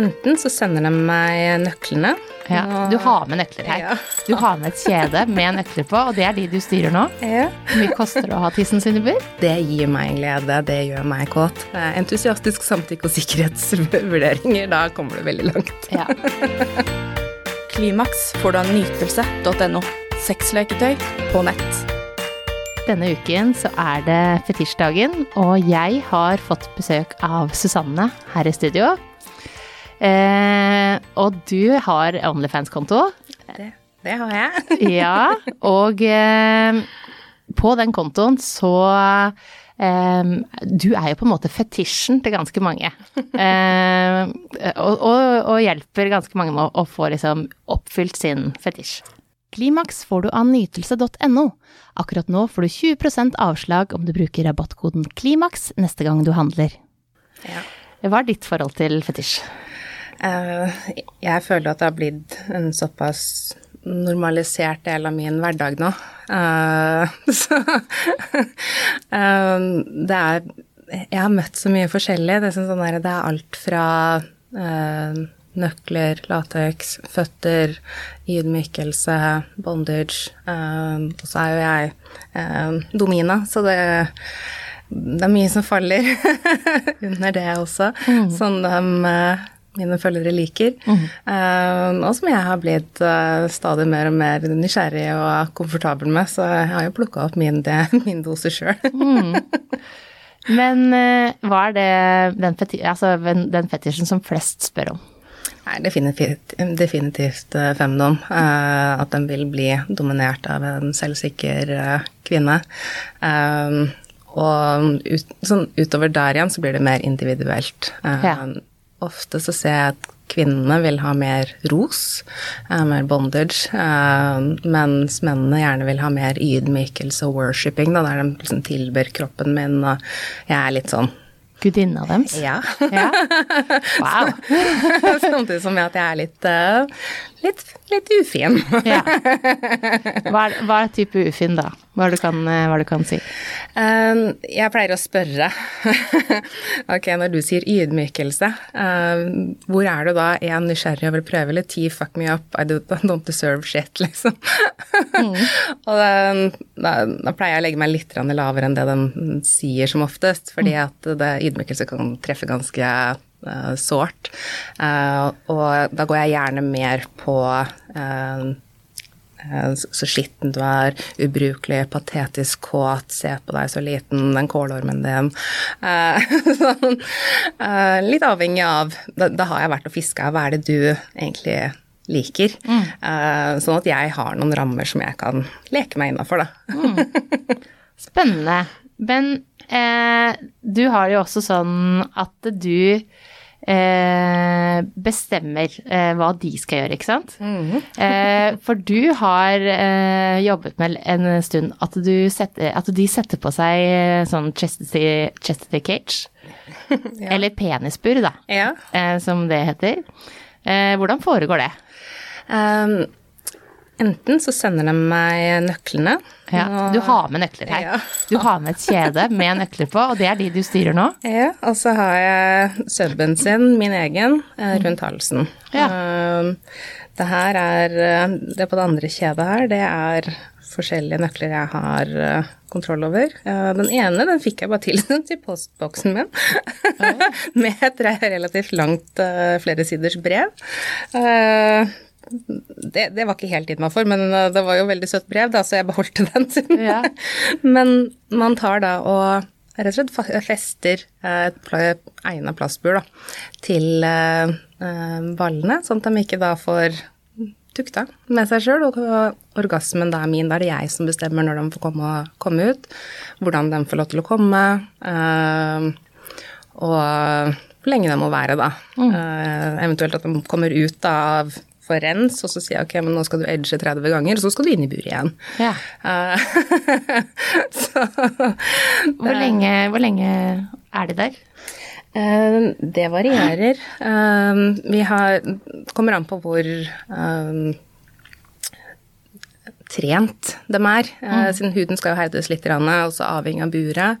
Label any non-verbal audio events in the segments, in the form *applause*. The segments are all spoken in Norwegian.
Enten så sender de meg nøklene. Ja, du har med nøkler her. Ja. Du har med et kjede med nøkler på, og det er de du styrer nå. Ja. Hvor mye koster det å ha tissen sin i bur? Det gir meg glede, det gjør meg kåt. Entusiastisk samtykke og sikkerhetsvurderinger, da kommer du veldig langt. Ja. Klimaks får du av nytelse.no. Sexleketøy på nett. Denne uken så er det fetisjdagen, og jeg har fått besøk av Susanne her i studio. Eh, og du har OnlyFans-konto. Det, det har jeg. *laughs* Ja, og eh, på den kontoen så eh, Du er jo på en måte fetisjen til ganske mange. Eh, og, og, og hjelper ganske mange med å, å få liksom oppfylt sin fetisj. Klimaks får du av nytelse.no. Akkurat nå får du 20% avslag om du bruker rabattkoden KLIMAKS neste gang du handler. Ja. Hva er ditt forhold til fetisj? Eh, jeg føler at det har blitt en såpass normalisert del av min hverdag nå. Eh, *laughs* så eh, det er Jeg har møtt så mye forskjellig. Det er, sånn det er alt fra nøkler, lateks, føtter, ydmykelse, bondage. og så er jo jeg domina, så det det er mye som faller *laughs* under det også, Sånn de, eh, mine følgere liker. Eh, og som jeg har blitt uh, stadig mer og mer nysgjerrig og komfortabel med, så jeg har jo plukka opp min, det, *laughs* min dose sjøl. *laughs* Men uh, hva er det den, feti altså, den fetisjen som flest spør om? Nei, definitivt, definitivt femdom. at den vil bli dominert av en selvsikker kvinne. Og ut, sånn utover der igjen så blir det mer individuelt. Uh, Ja. Ofte så ser jeg at kvinnene vil ha mer ros, eh, mer bondage, eh, mens mennene gjerne vil ha mer ydmykelse og worshipping, da, der de liksom tilber kroppen min, og jeg er litt sånn Gudinna deres? ja. Ja. Wow. *laughs* Samtidig som at jeg er litt, eh, litt, litt ufin. Ja. Hva er, hva er type ufin, da? Hva du kan, eh, hva du kan si? Uh, jeg pleier å spørre *laughs* Ok, når du sier ydmykelse, uh, hvor er du da? Jeg nysgjerrig og vil prøve, eller ti fuck me up, I don't, *laughs* don't deserve shit, liksom. *laughs* og da, da, da pleier jeg å legge meg litt lavere enn det den sier som oftest, fordi at det, ydmykelse kan treffe ganske uh, sårt. Eh, og da går jeg gjerne mer på Så så skitten du er, ubrukelig, patetisk kåt, se på deg så liten, den kålormen din. Eh, *laughs* sånn, eh, litt avhengig av da, da har jeg vært og fiska, hva er det du egentlig liker? Mm. sånn at jeg har noen rammer som jeg kan leke meg innafor, da. Spennende. Men eh, du har jo også sånn at du eh, bestemmer eh, hva de skal gjøre, ikke sant? eh, for du har eh, jobbet med en stund at, du setter, at de setter på seg eh, sånn chastity cage. *laughs* Eller penisbur, da, Ja. eh, som det heter. Eh, hvordan foregår det? Um, enten så sender de meg nøklene. Ja, og- du har med nøkler her. Ja. Du har med et kjede med nøkler på, og det er de du styrer nå? Ja, og så har jeg subben sin, min egen, eh, rundt halsen. Ja. Um, det her er eh, Det på det andre kjedet her, det er forskjellige nøkler jeg har eh, kontroll over. Den ene den fikk jeg bare tilsendt *laughs* i postboksen min, *laughs* med et relativt langt flere fleresiders brev. Det, det var ikke helt gitt meg for, men eh, det var jo veldig søtt brev, da, så jeg beholdte *laughs* den. Ja. Men man tar da og rett og slett fester eh, et egnet plastbur da, til eh, ballene, sånn at de ikke da får tukta med seg sjøl. Og orgasmen da er min, da er det jeg som bestemmer når de får komme, komme ut, hvordan de får lov til å komme, og hvor lenge de må være da. Mm. eventuelt at de kommer ut da av for rens, og så sier jeg ok, men nå skal du edge 30 ganger, og så skal du inn i buret igjen. Ja. Eh, *laughs* så Hvor lenge, hvor lenge er de der? eh, det varierer. Eh, vi har kommer an på hvor eh, trent de er, Mm. siden huden skal jo herdes litt, også avhengig av buret.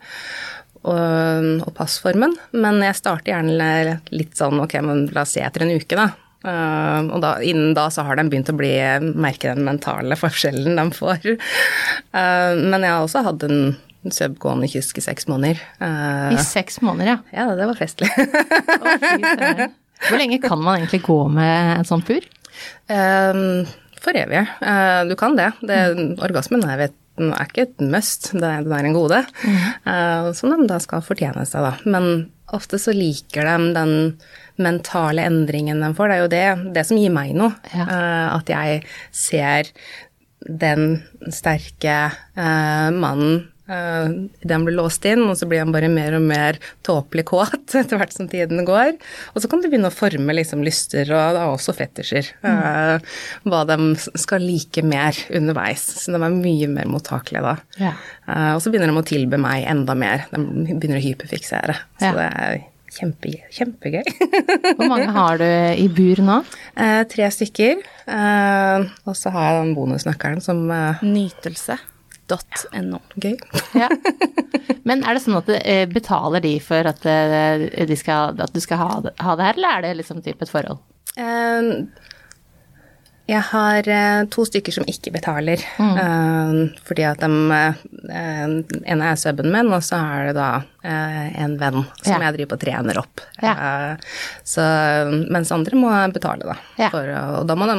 og, og passformen, men jeg starter gjerne litt sånn ok, men la oss se etter en uke, da. Uh, og da, innen da så har de begynt å bli, merke den mentale forskjellen de får. Uh, men jeg har også hatt en subgående kysk i seks måneder. Uh, I seks måneder, ja. Ja, det var festlig. Hvor lenge kan man egentlig gå med en sånn pur? for evig. du kan det. det orgasmen er vet er ikke et must, det den er en gode. Mm. som de da skal fortjene seg, da. Men ofte så liker de den mentale endringen de får. Det er jo det, det som gir meg noe. Ja. Uh, at jeg ser den sterke uh, mannen uh, den blir låst inn, og så blir han bare mer og mer tåpelig kåt *laughs* etter hvert som tiden går. Og så kan du begynne å forme liksom lyster, og da også fetisjer. Mm. hva de skal like mer underveis. Så de er mye mer mottakelige da. Ja. og så begynner de å tilbe meg enda mer. De begynner å hyperfiksere. Så ja. det er Kjempe, kjempegøy. *laughs* Hvor mange har du i bur nå? Eh, tre stykker. Eh, og så har jeg den bonusnøkkelen som eh, Nytelse.no. Gøy. *laughs* ja. Men er det sånn at eh, betaler de for at, eh, de skal, at du skal ha det, ha det, her, eller er det liksom type et forhold? Um, jeg har uh, to stykker som ikke betaler, mm. uh, fordi at de uh, En er suben min, og så er det da en venn som ja. jeg driver og trener opp. Ja. Så, mens andre må betale, da. Ja. For, og da må de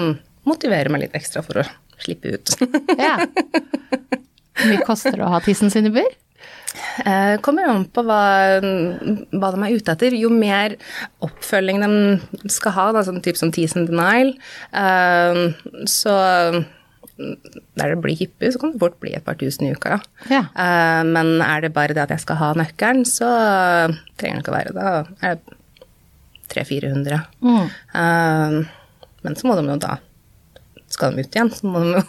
motivere meg litt ekstra for å slippe ut. ja. *laughs* Hvor mye koster det å ha tissen sin i bur? Eh, kommer an på hva, hva, de er ute etter. Jo mer oppfølging de skal ha, da, sånn type som tease and denial, eh, så der det blir hyppig, så kan det fort bli et par tusen i uka. Ja. Eh, men er det bare det at jeg skal ha nøkkelen, så trenger det ikke å være det. Da er det 300-400. Mm. Men så må de jo da skal de ut igjen, så må de jo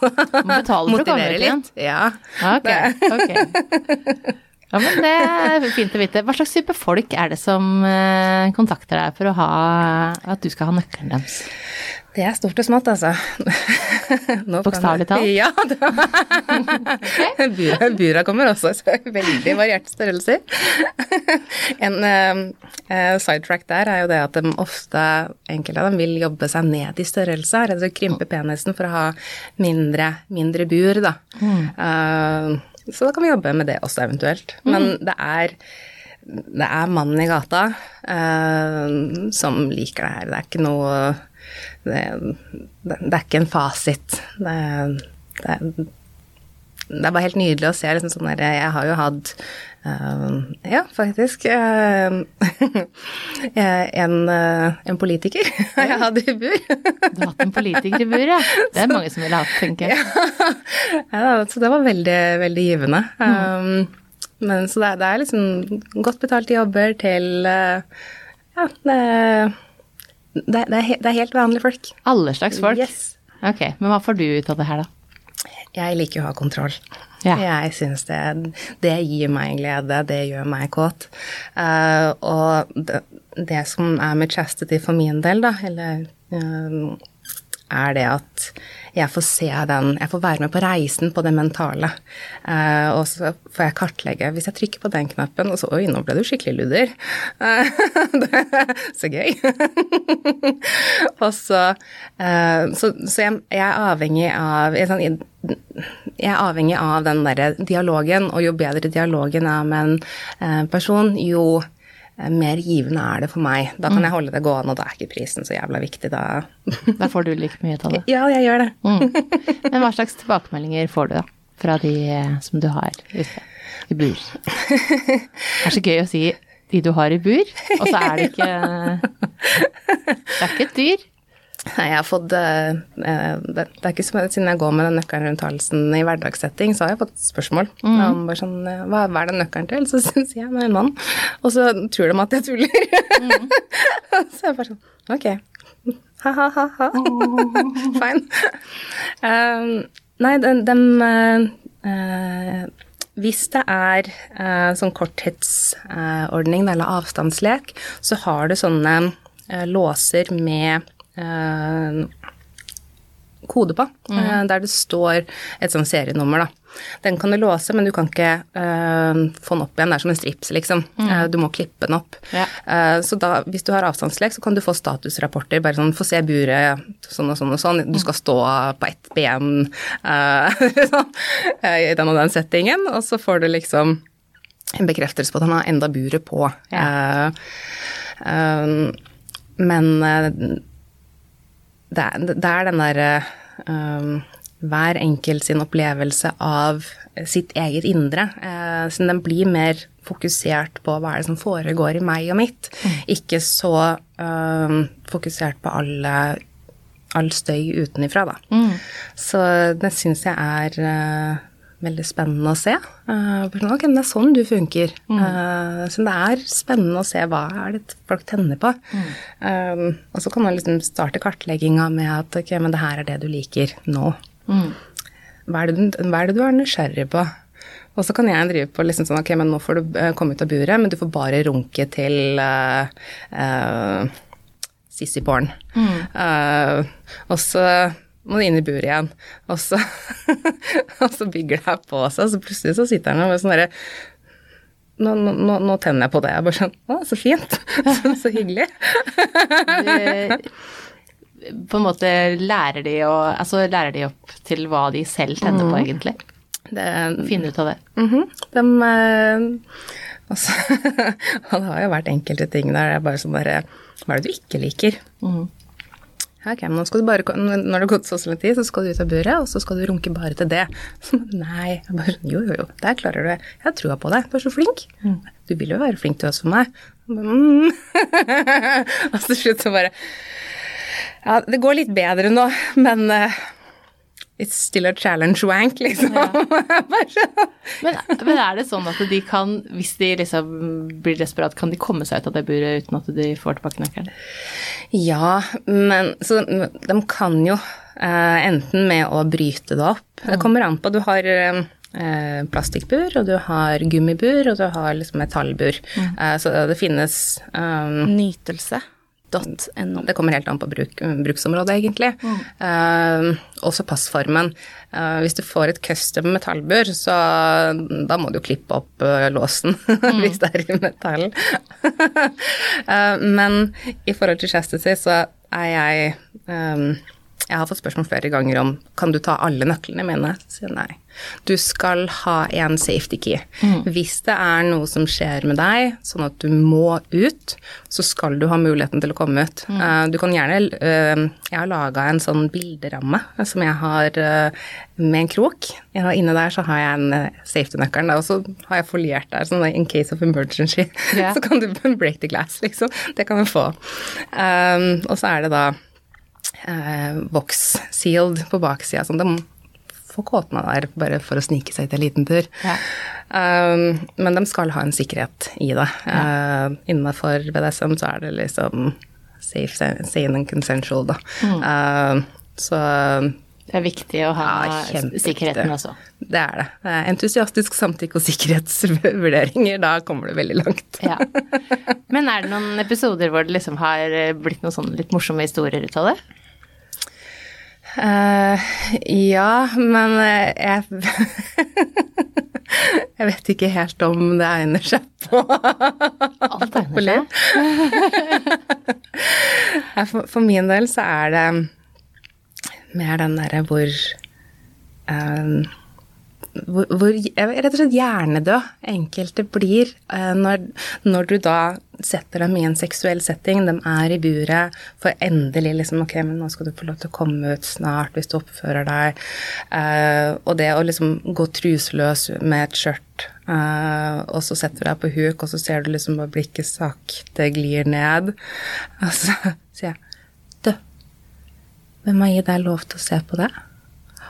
motivere litt. Ja. Ok, ok. Ja, men det er fint å vite. Hva slags type folk er det som eh, kontakter deg for ha, at du skal ha nøkkelen deres? Det er stort og smått, altså. *laughs* Bokstavelig talt? Ja. *laughs* Bura, bura kommer også så veldig varierte størrelser. *laughs* en uh, sidetrack der er jo det at de ofte, enkelte av dem, vil jobbe seg ned i størrelse. Rett og slett krympe penisen for å ha mindre, mindre bur, da. Mm. Uh, så da kan vi jobbe med det også eventuelt. Men mm. det er det er mannen i gata uh, som liker det her. Det er ikke noe Det, det, det er ikke en fasit. Det, det, er bare helt nydelig å se liksom sånn der Jeg har jo hatt Ja, faktisk. Uh, *laughs* en, en, politiker *laughs* har jeg hatt i bur. du har hatt en politiker i bur, ja. *laughs* Det er mange som ville hatt, tenker jeg. Ja, så det var veldig, veldig givende. Um, men så det er, det er liksom godt betalte jobber til Ja, det, det, det er helt vanlige folk. Alle slags folk? Yes. Ok, men hva får du ut av det her, da? Jeg liker å ha kontroll. Ja. Jeg syns det, det gir meg glede, det gjør meg kåt. Uh, og det, det, som er med chastity for min del, da, eller uh, er det at jeg får se den Jeg får være med på reisen på det mentale. Uh, og så får jeg kartlegge. Hvis jeg trykker på den knappen, og så Oi, nå ble du skikkelig luder. Uh, *laughs* så gøy. *laughs* og så uh, Så, så jeg, jeg, er avhengig av jeg, jeg er avhengig av den derre dialogen, og jo bedre dialogen er med en person, jo mer givende er det for meg. Da kan mm. jeg holde det gående, og da er ikke prisen så jævla viktig. Da, *laughs* da får du like mye av det? Ja, jeg gjør det. Mm. Men hva slags tilbakemeldinger får du da, fra de eh, som du har ute i bur? Det er så gøy å si de du har i bur, og så er det ikke *laughs* Det er ikke et dyr. Nei, jeg har fått eh, eh, det, er ikke som Siden jeg går med den nøkkelen rundt halsen i hverdagssetting, så har jeg fått spørsmål. Mm. Om bare sånn, eh, hva, hva, er den nøkkelen til? Så *laughs* syns jeg med en mann. Og så tror de at jeg tuller. Mm. *laughs* så er jeg bare sånn Ok. Ha-ha-ha. *laughs* Fine. Um, nei, de, de uh, hvis det er uh, sånn korttidsordning uh, eller avstandslek, så har du sånne låser med kode på, eh, der det står et sånn serienummer, da. Den kan du låse, men du kan ikke eh, få den opp igjen. Det er som en strips, liksom. Eh, du må klippe den opp. Ja. Eh, så da, hvis du har avstandslek, så kan du få statusrapporter. Bare sånn, få se buret sånn og sånn og sånn. Du skal stå på ett ben eh, *laughs* eh, i den og den settingen, og så får du liksom en bekreftelse på at han har enda buret på. Eh, eh, men eh, det det er den derre um, hver enkelt sin opplevelse av sitt eget indre. Uh, så den blir mer fokusert på hva er det som foregår i meg og mitt, ikke så um, fokusert på alle, all støy utenifra, da. Så det syns jeg er uh, veldig spennende å se. Uh, ok, men det er sånn du funker. Uh, så det er spennende å se hva er det folk tenner på. Um, og så kan man liksom starte kartlegginga med at ok, men det her er det du liker nå. Hva, er det, hva er det du er nysgjerrig på? Og så kan jeg drive på liksom sånn, ok, men nå får du komme ut av buret, men du får bare runke til uh, uh, sissy Born. Mm. Uh, og så må du inn i buret igjen. Og så, *laughs* og så bygger det her på seg, og så plutselig så sitter han med sånn derre nå, nå, nå, tenner jeg på det. Jeg bare sånn Å, så fint. *laughs* Så, så hyggelig. Du, på en måte lærer de, å, altså lærer de opp til hva de selv tenner på, egentlig. Det, Finne ut av det. Mhm. De, eh, altså, *laughs* det har jo vært enkelte ting der det er bare sånn derre Hva er det du ikke liker? Ja, ok, men nå skal du bare, når det har gått så lang tid, så skal du ut av buret, og så skal du runke bare til det. *laughs* Så, nei. Jeg bare, jo, jo, jo, der klarer du det. Jeg har trua på deg. Du er så flink. Du vil jo være flink til oss for meg. Mm. *laughs* og så til slutt så bare Ja, det går litt bedre nå, men eh, it's still a challenge wank, liksom. Ja. *laughs* Men, men er det sånn at de kan, hvis de liksom blir desperat, kan de komme seg ut av det buret uten at de får tilbake nøkkelen? Ja, men så de kan jo uh, enten med å bryte det opp Det kommer an på. Du har uh, plastikkbur, og du har gummibur, og du har liksom metallbur. Eh, så det finnes um, Nytelse.no. det kommer helt an på bruk, bruksområdet, egentlig. Eh, også passformen. Uh, hvis du får et custom metallbur, så da må du jo klippe opp uh, låsen *laughs* hvis det er i metall. *laughs* Men i forhold til chastity så er jeg um, Jeg har fått spørsmål flere ganger om kan du ta alle nøklene mine. Så sier jeg nei. Du skal ha en safety key. Hvis det er noe som skjer med deg, sånn at du må ut, så skal du ha muligheten til å komme ut. Eh, du kan gjerne eh, Jeg har laga en sånn bilderamme eh, som jeg har med en krok. Inne der så har jeg en uh, safety-nøkkelen, og så har jeg foliert der, sånn in case of emergency. *laughs* Yeah. så kan du *laughs* break the glass, liksom. Det kan du få. Um, og så er det da box sealed på baksida, sånn de kåt man der bare for å snike seg til en liten tur. Ja. Um, men de skal ha en sikkerhet i det. Uh, innenfor BDSM så er det liksom safe, sane and consensual, da. Uh, så Det er viktig å ha ja, sikkerheten også. Det er det. det er entusiastisk samtykke og sikkerhetsvurderinger, da kommer du veldig langt. Ja. Men er det noen episoder hvor det liksom har blitt noen sånne litt morsomme historier ut av det? Eh, ja, men eh, jeg *laughs* Jeg vet ikke helt om det egner seg på Alt egner seg. *laughs* For, for min del så er det mer den derre hvor eh, hvor, hvor rett og slett hjernedød enkelte blir eh, når, når du da setter dem i en seksuell setting, de er i buret, for endelig liksom Ok, men nå skal du få lov til å komme ut snart hvis du oppfører deg. Uh, og det å liksom gå truseløs med et skjørt, uh, og så setter du deg på huk, og så ser du liksom bare blikket sakte glir ned. *laughs* Og så sier jeg Du, hvem har gitt deg lov til å se på det?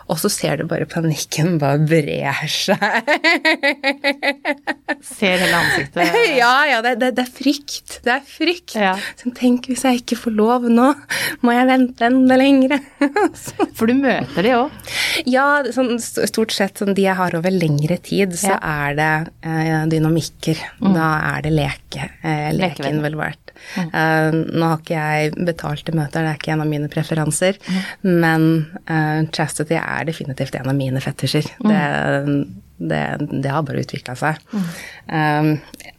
Og så ser du bare panikken bare brer seg. Ser hele ansiktet *laughs* ja, ja, det, det, det er frykt. Det er frykt. Ja. Så tenk hvis jeg ikke får lov nå, må jeg vente enda lengre. *laughs* For du møter de òg. ja, sånn, stort sett sånn, de jeg har over lengre tid, så Ja. er det eh, dynamikker. Da er det leke, eh, leke Lekevenner. Involvert. Uh, nå har ikke jeg betalte møter, det er ikke en av mine preferanser, men uh, chastity er definitivt en av mine fetisjer. Det, det, det har bare utvikla seg. Um,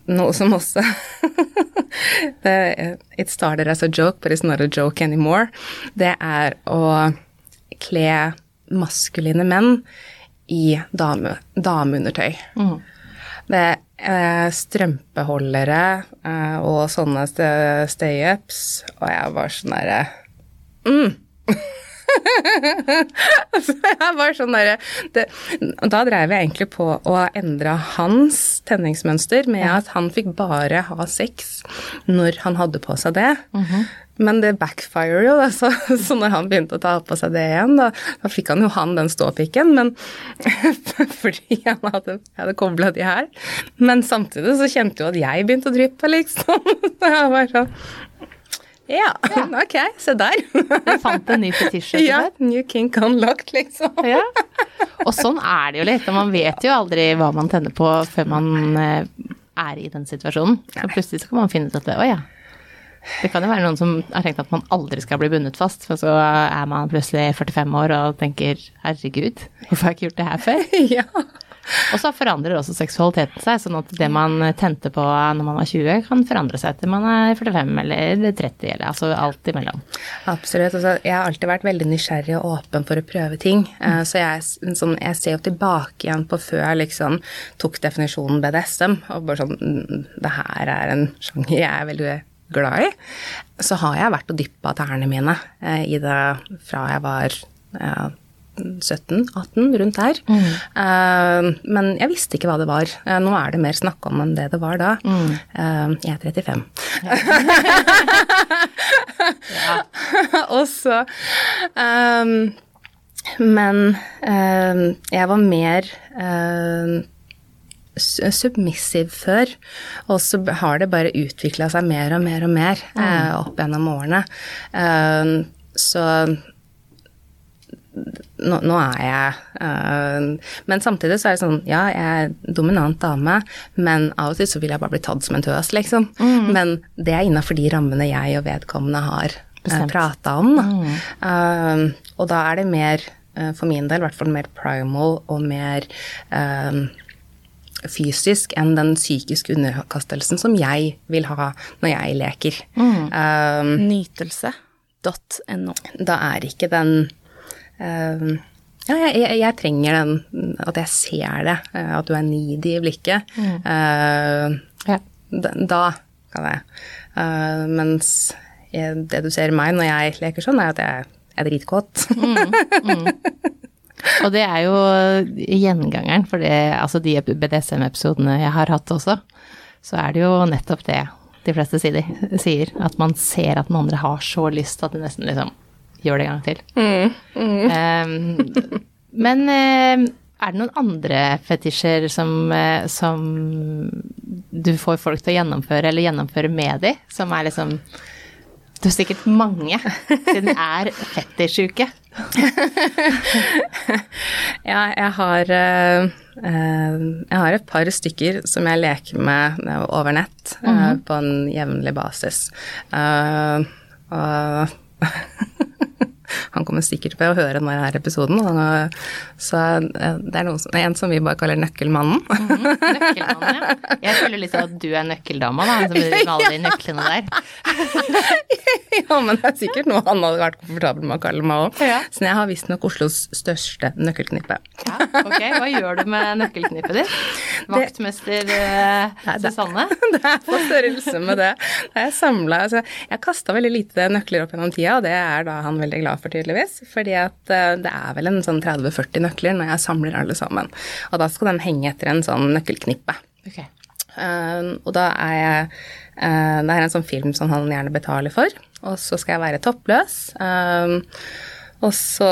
noe som også *laughs* det, It started as a joke, but it's not a joke anymore. Det er å kle maskuline menn i dame, dameundertøy. Det er eh, strømpeholdere eh, og sånne stay-ups, og jeg var sånn derre mm. *laughs* *laughs* altså, jeg var sånn derre det- Da drev jeg egentlig på å endre hans tenningsmønster med at han fikk bare ha sex når han hadde på seg det. Men det backfirer jo, da. Så, *laughs* så når han begynte å ta på seg det igjen, da, da fikk han jo han den ståpikken, men *laughs* fordi han hadde, hadde kobla de her. Men samtidig så kjente jo at jeg begynte å dryppe, liksom. Så jeg var sånn Ja, *laughs* ok, se der. Jeg fant en ny fetisj Ja, new kink unlocked, liksom. *laughs* Ja. Og sånn er det jo litt, man vet jo aldri hva man tenner på før man eh, er i den situasjonen. Så plutselig så kan man finne ut at det, å ja. Det kan jo være noen som har tenkt at man aldri skal bli bundet fast, for så er man plutselig 45 år og tenker herregud, hvorfor har jeg ikke gjort det her før? *laughs* Ja. Og så forandrer også seksualiteten seg, sånn at det man tente på når man var 20, kan forandre seg til man er 45 eller 30, eller altså alt imellom. Absolutt. Altså, jeg har alltid vært veldig nysgjerrig og åpen for å prøve ting. Mm. Så jeg, sånn, jeg ser jo tilbake igjen på før jeg liksom tok definisjonen BDSM, og bare sånn mm, Det her er en sjanger jeg er veldig glad i. Så har jeg vært og dyppa tærne mine eh, i det fra jeg var ja, 17-18, rundt der. Mm. Uh, men jeg visste ikke hva det var. Uh, nå er det mer snakk om enn det det var da. Eh, jeg er 35. *laughs* og så um, Men jeg var mer submissiv submissive før, og så har det bare utvikla seg mer og mer og mer eh, opp gjennom årene. Så nå, nå er jeg øh, Men samtidig så er det sånn Ja, jeg er dominant dame, men av og til så vil jeg bare bli tatt som en tøs, liksom. Men det er innafor de rammene jeg og vedkommende har uh, prata om. Mm. Uh, og da er det mer, uh, for min del, i hvert fall mer primal og mer fysisk enn den psykiske underkastelsen som jeg vil ha når jeg leker. Um, Nytelse.no. da er ikke den eh, ja, jeg, jeg, jeg trenger den At jeg ser det. eh, At du er needy i blikket. Eh, Ja. da, da kan jeg. Eh, mens jeg, det du ser i meg når jeg leker sånn, er at jeg, er dritkåt. Og det er jo gjengangeren for det, altså de BDSM-episodene jeg har hatt også, så er det jo nettopp det de fleste sier. At man ser at den andre har så lyst at det nesten liksom gjør det en gang til. Um, men eh, er det noen andre fetisjer som, eh, som du får folk til å gjennomføre, eller gjennomføre med de, som er liksom Du har sikkert mange, siden det er fetisjuke. *laughs* Ja, jeg har eh, eh, Jeg har et par stykker som jeg leker med over nett eh, på en jevnlig basis. Og *laughs* han kommer sikkert til å høre denne her episoden. Og, så eh, det er noen som, en som vi bare kaller Nøkkelmannen. Nøkkelmannen, ja. Jeg føler litt at du er nøkkeldama, da, som med alle de nøklene der. *laughs* ja, men det er sikkert noe han hadde vært komfortabel med å kalle meg òg. Ja. Så jeg har visstnok Oslos største nøkkelknippe. Ja, ok. Hva gjør du med nøkkelknippet ditt? Vaktmester eh, det- Susanne? *laughs* det er på størrelse med det. Det jeg samla altså, Jeg kasta veldig lite nøkler opp gjennom tida, og det er da han veldig glad for, tydeligvis. Fordi at eh, det er vel en sånn 30-40 nøkler når jeg samler alle sammen. Og da skal de henge etter en sånn nøkkelknippe. Okay. Uh, og da er jeg uh, Det er en sånn film som han gjerne betaler for, og så skal jeg være toppløs. Uh, og så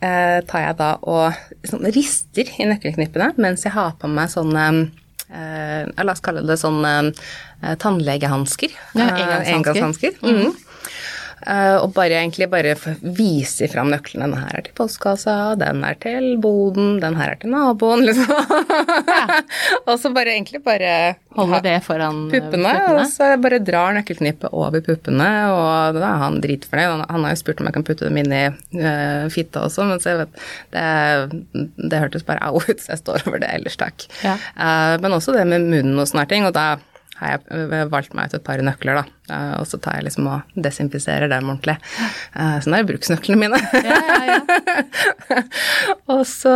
eh, tar jeg da og sånn, rister i nøkkelknippene mens jeg har på meg sånne La oss kalle det sånn eh, tannlegehansker. Ja, engangshansker. engangshansker. Mm Eh, og bare egentlig bare vise fram nøklene. Den her er til postkassa, den er til boden, den her er til naboen, *laughs* liksom. og så bare egentlig bare Holde det foran puppene, puppene, og så bare drar nøkkelknippet over puppene, og da er han dritfornøyd. Han, han har jo spurt om jeg kan putte dem inn i uh, fitta også, men så jeg vet, det, det hørtes bare au ut, så jeg står over det ellers, takk. Ja. Uh, men også det med munnen og sånne ting, og da har jeg øh, valgt meg ut et par nøkler, da. Eh, og så tar jeg liksom og desinfiserer dem ordentlig. Uh, sånn er bruksnøklene mine. Ja, ja, ja. *laughs* og så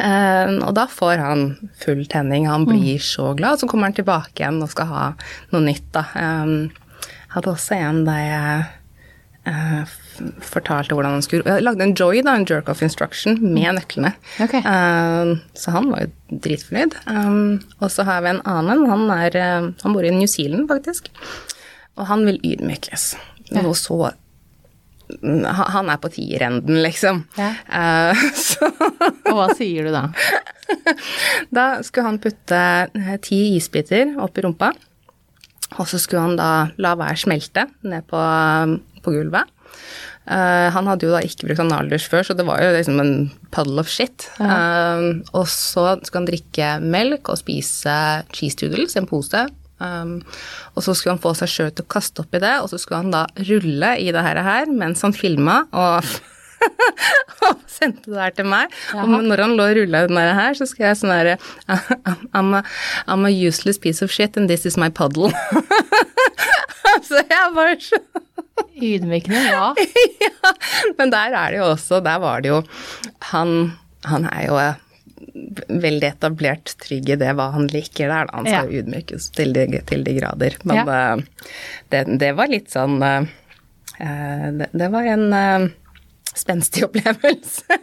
eh, Og da får han full tenning, han blir så glad. Så kommer han tilbake igjen og skal ha noe nytt, da. Jeg hadde også en der jeg eh, fortalte hvordan han skulle Jeg lagde en joy, da, en jerk-off instruction, med nøklene. Okay. Uh, så han var jo dritfornøyd. Um, og så har vi en annen, han, er, uh, han bor i New Zealand, faktisk. Og han vil ydmykes. Noe så han han er på tierenden, liksom. Ja. Uh, *laughs* så Og hva sier du da? *laughs* da skulle han putte eh, ti isbiter opp i rumpa. Og så skulle han da la hver smelte ned på, på gulvet. Eh, han hadde jo da ikke brukt analdusj før, så det var jo liksom en puddle of shit. Eh, og så skulle han drikke melk og spise cheese doodles, en pose. Um, og så skulle han få seg sjøl til å kaste oppi det, og så skulle han da rulle i det her, mens han filma og *laughs* og sendte det her til meg. Og når han lå og rulla i den her, så skrev jeg sånn herre *laughs* I'm, I'm a useless piece of shit and this is my puddle. *laughs* så jeg var så Ydmykende, ja. *laughs* ja, men der er det jo også, der var det jo Han, han er jo eh, veldig etablert trygg i det hva han liker der, da. Han skal Ja. ydmykes til de, til de grader. Men Ja. eh, det, det var litt sånn eh, det, det var en spenstig *laughs* opplevelse.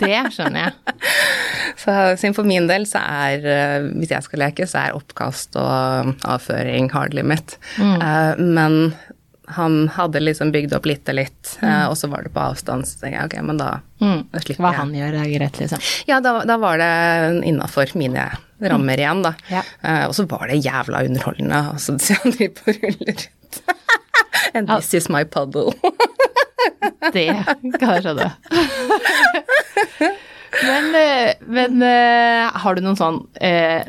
Det skjønner jeg. *laughs* Så siden for min del så er, hvis jeg skal leke, så er oppkast og avføring hard limit. Mm. Men han hadde liksom bygd opp litt og litt, Mm. eh, og så var det på avstand, så tenkte jeg ok, men da, da slipper Hva han gjør er greit, liksom. Ja, da, da var det innafor mine rammer igjen, da. Ja. Uh, og så var det jævla underholdende, altså, så han driver på og ruller rundt. *laughs* And this is my puddle. *laughs* Det kan jeg skjønne. Men, eh, men eh, har du noen sånn eh,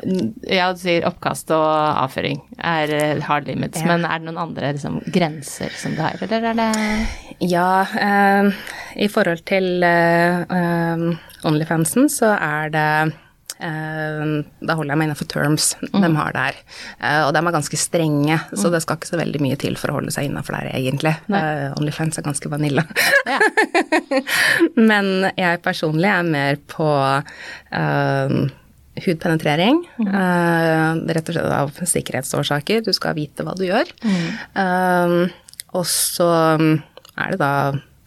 Ja, du sier oppkast og avføring er hard limits, Ja. men er det noen andre liksom, grenser som du har, eller er det Ja, eh, i forhold til eh, Onlyfansen så er det Da holder jeg meg innenfor terms de har der. Eh, og de er ganske strenge, så det skal ikke så veldig mye til for å holde seg innafor der, egentlig. Uh, Onlyfans er ganske vanilla. Ja. *laughs* Men jeg personlig er mer på uh, hudpenetrering. eh, rett og slett av sikkerhetsårsaker. Du skal vite hva du gjør. Eh, og så er det da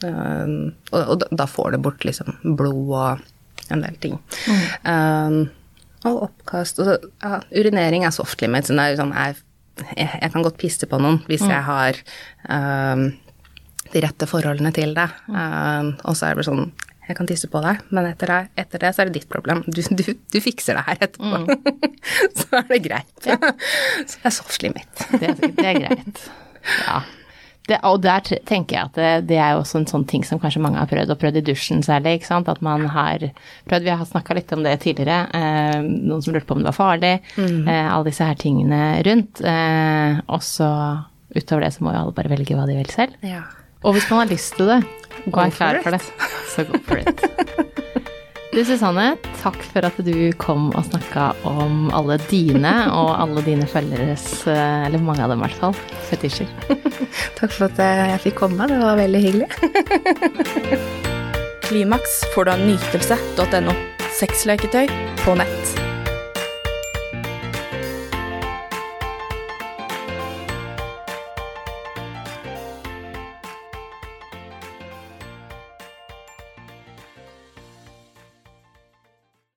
eh, og, og da- da får du bort liksom blod og en del ting. Eh, og oppkast og ja, Urinering er soft limit. Sånn jeg, jeg, kan godt pisse på noen hvis jeg har um, de rette forholdene til det. Um, og så er det bare sånn Jeg kan tisse på deg, men etter det, etter det så er det ditt problem. Du, du, du fikser det her etterpå. *laughs* så er det greit. *laughs* så det er soft limit. Det, det er greit. Ja. Det, og der tenker jeg at det, det er jo også en sånn ting som kanskje mange har prøvd, og prøvd i dusjen særlig, ikke sant. At man har prøvd, vi har snakka litt om det tidligere, eh, noen som lurte på om det var farlig, eh, alle disse her tingene rundt. Eh, og så utover det så må jo alle bare velge hva de vil selv. Ja. Og hvis man har lyst til det, gå er klar for det, så go for it. *laughs* Du Susanne, takk for at du kom og snakka om alle dine og alle dine følgeres, eh, eller mange av dem i hvert fall, fetisjer. *laughs* Takk for at jeg fikk komme, det var veldig hyggelig. Klimaks får du av nytelse.no. Sexleketøy på nett.